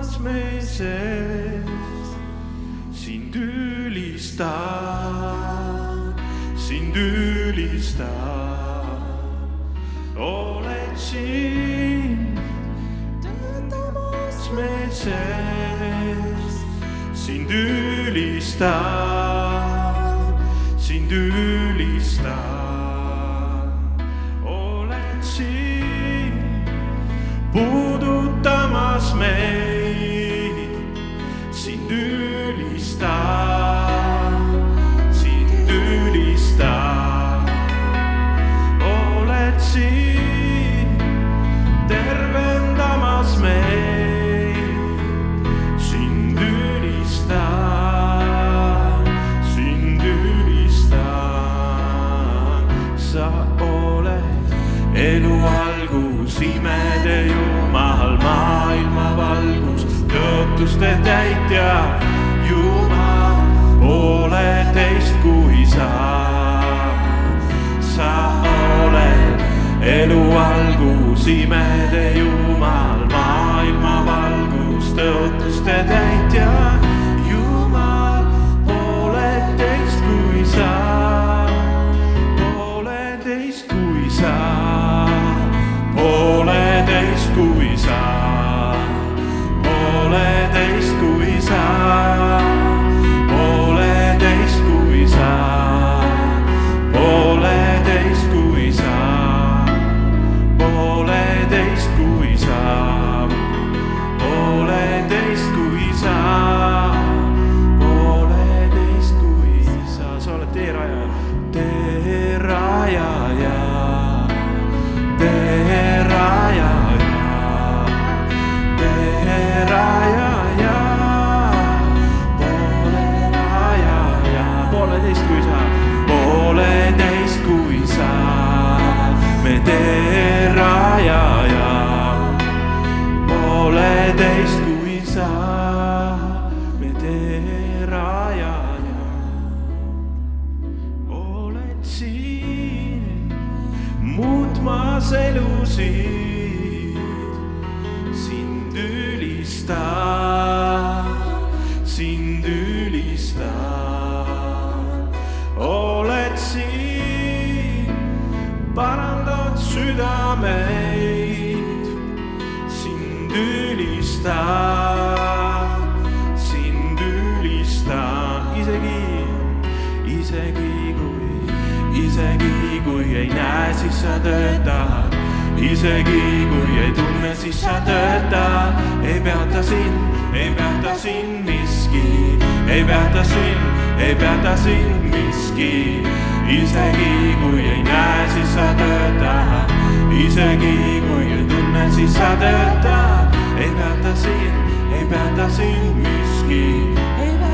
puudutamas me sees sind ülistan, sind ülistan. oled siin töötamas me sees, sind ülistan, sind ülistan. Sa oled elu algus, imede Jumal, maailma valgus, tõotuste täitja. Jumal, ole teist kui sa. sa oled elu algus, imede Jumal, teist kui sa, me teerajaja oled siin muutmas elusid, sind ülistan, sind ülistan. oled siin, parandad südameid, ülistan, sind ülistan, isegi isegi kui, isegi kui ei näe, siis sa töötad. isegi kui ei tunne, siis sa töötad. ei peata sind, ei peata sind miski, ei peata sind, ei peata sind miski. isegi kui ei näe, siis sa töötad. isegi kui ei tunne, siis sa töötad ei päätä siin, ei päätä siin miski. Ei päätä